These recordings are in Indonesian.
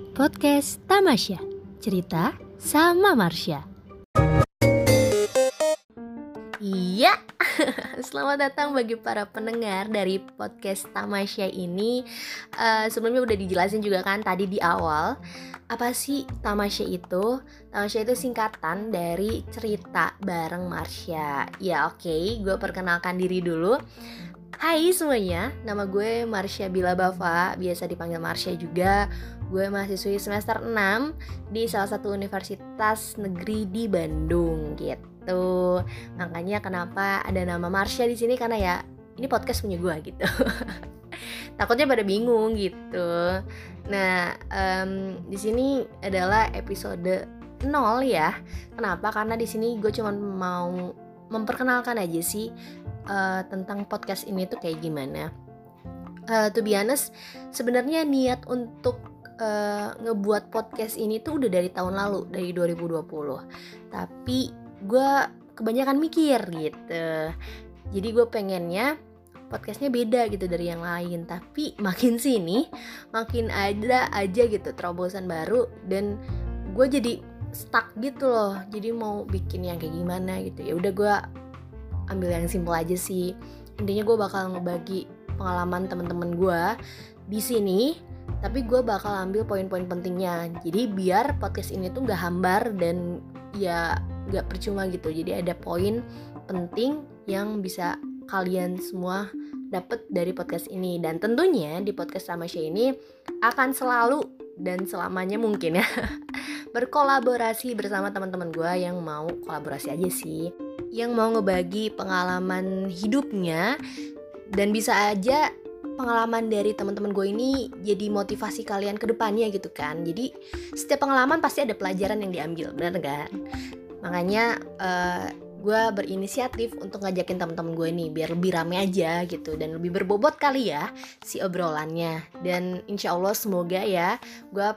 Podcast Tamasya. Cerita sama Marsha. Iya, selamat datang bagi para pendengar dari podcast Tamasya ini. Uh, Sebelumnya udah dijelasin juga kan tadi di awal. Apa sih Tamasya itu? Tamasya itu singkatan dari cerita bareng Marsha. Ya oke, okay, gue perkenalkan diri dulu Hai semuanya, nama gue Marsha Bila Bava, biasa dipanggil Marsha juga. Gue mahasiswi semester 6 di salah satu universitas negeri di Bandung gitu. Makanya kenapa ada nama Marsha di sini karena ya ini podcast punya gue gitu. Takutnya pada bingung gitu. Nah, um, di sini adalah episode 0 ya. Kenapa? Karena di sini gue cuma mau memperkenalkan aja sih uh, tentang podcast ini tuh kayak gimana. Uh, to be honest, sebenarnya niat untuk uh, ngebuat podcast ini tuh udah dari tahun lalu, dari 2020. Tapi gue kebanyakan mikir gitu. Jadi gue pengennya podcastnya beda gitu dari yang lain. Tapi makin sini, makin ada aja gitu terobosan baru dan gue jadi stuck gitu loh. Jadi mau bikin yang kayak gimana gitu. Ya udah gue ambil yang simpel aja sih. Intinya gue bakal ngebagi pengalaman teman-teman gue di sini tapi gue bakal ambil poin-poin pentingnya. Jadi biar podcast ini tuh gak hambar dan ya gak percuma gitu. Jadi ada poin penting yang bisa kalian semua dapat dari podcast ini. Dan tentunya di podcast sama Shay ini akan selalu dan selamanya mungkin ya berkolaborasi bersama teman-teman gue yang mau kolaborasi aja sih yang mau ngebagi pengalaman hidupnya dan bisa aja pengalaman dari teman-teman gue ini jadi motivasi kalian ke depannya gitu kan. Jadi setiap pengalaman pasti ada pelajaran yang diambil benar kan makanya uh, gue berinisiatif untuk ngajakin teman-teman gue ini biar lebih rame aja gitu dan lebih berbobot kali ya si obrolannya. Dan insya Allah semoga ya gue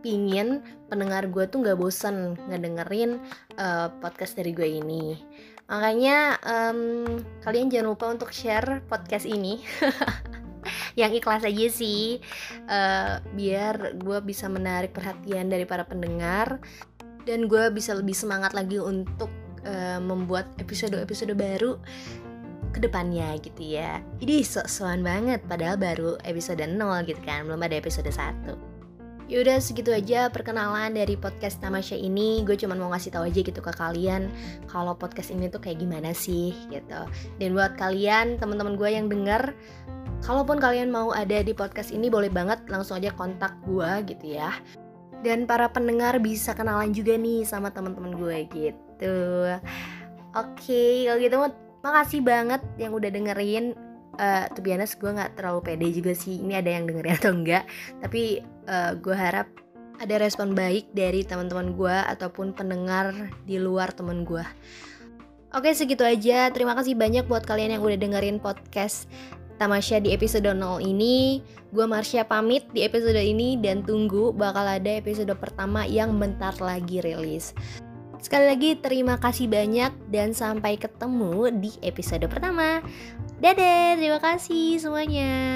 pingin pendengar gue tuh nggak bosen ngedengerin uh, podcast dari gue ini. Makanya um, kalian jangan lupa untuk share podcast ini yang ikhlas aja sih uh, biar gue bisa menarik perhatian dari para pendengar dan gue bisa lebih semangat lagi untuk uh, membuat episode-episode baru ke depannya gitu ya. Ini sok-sokan banget padahal baru episode 0 gitu kan belum ada episode 1 Yaudah segitu aja perkenalan dari podcast Tamasya ini. Gue cuma mau ngasih tahu aja gitu ke kalian Kalau podcast ini tuh kayak gimana sih gitu. Dan buat kalian teman-teman gue yang denger Kalaupun kalian mau ada di podcast ini boleh banget langsung aja kontak gue gitu ya. Dan para pendengar bisa kenalan juga nih sama teman-teman gue gitu. Oke kalau gitu makasih banget yang udah dengerin uh, to be honest gue nggak terlalu pede juga sih ini ada yang dengerin atau enggak. Tapi uh, gue harap ada respon baik dari teman-teman gue ataupun pendengar di luar teman gue Oke segitu aja. Terima kasih banyak buat kalian yang udah dengerin podcast Tamasya di episode 0 ini. Gue Marsha pamit di episode ini Dan tunggu bakal ada episode pertama yang bentar lagi rilis Sekali lagi terima kasih banyak dan sampai ketemu di episode pertama. Dadah, terima kasih semuanya.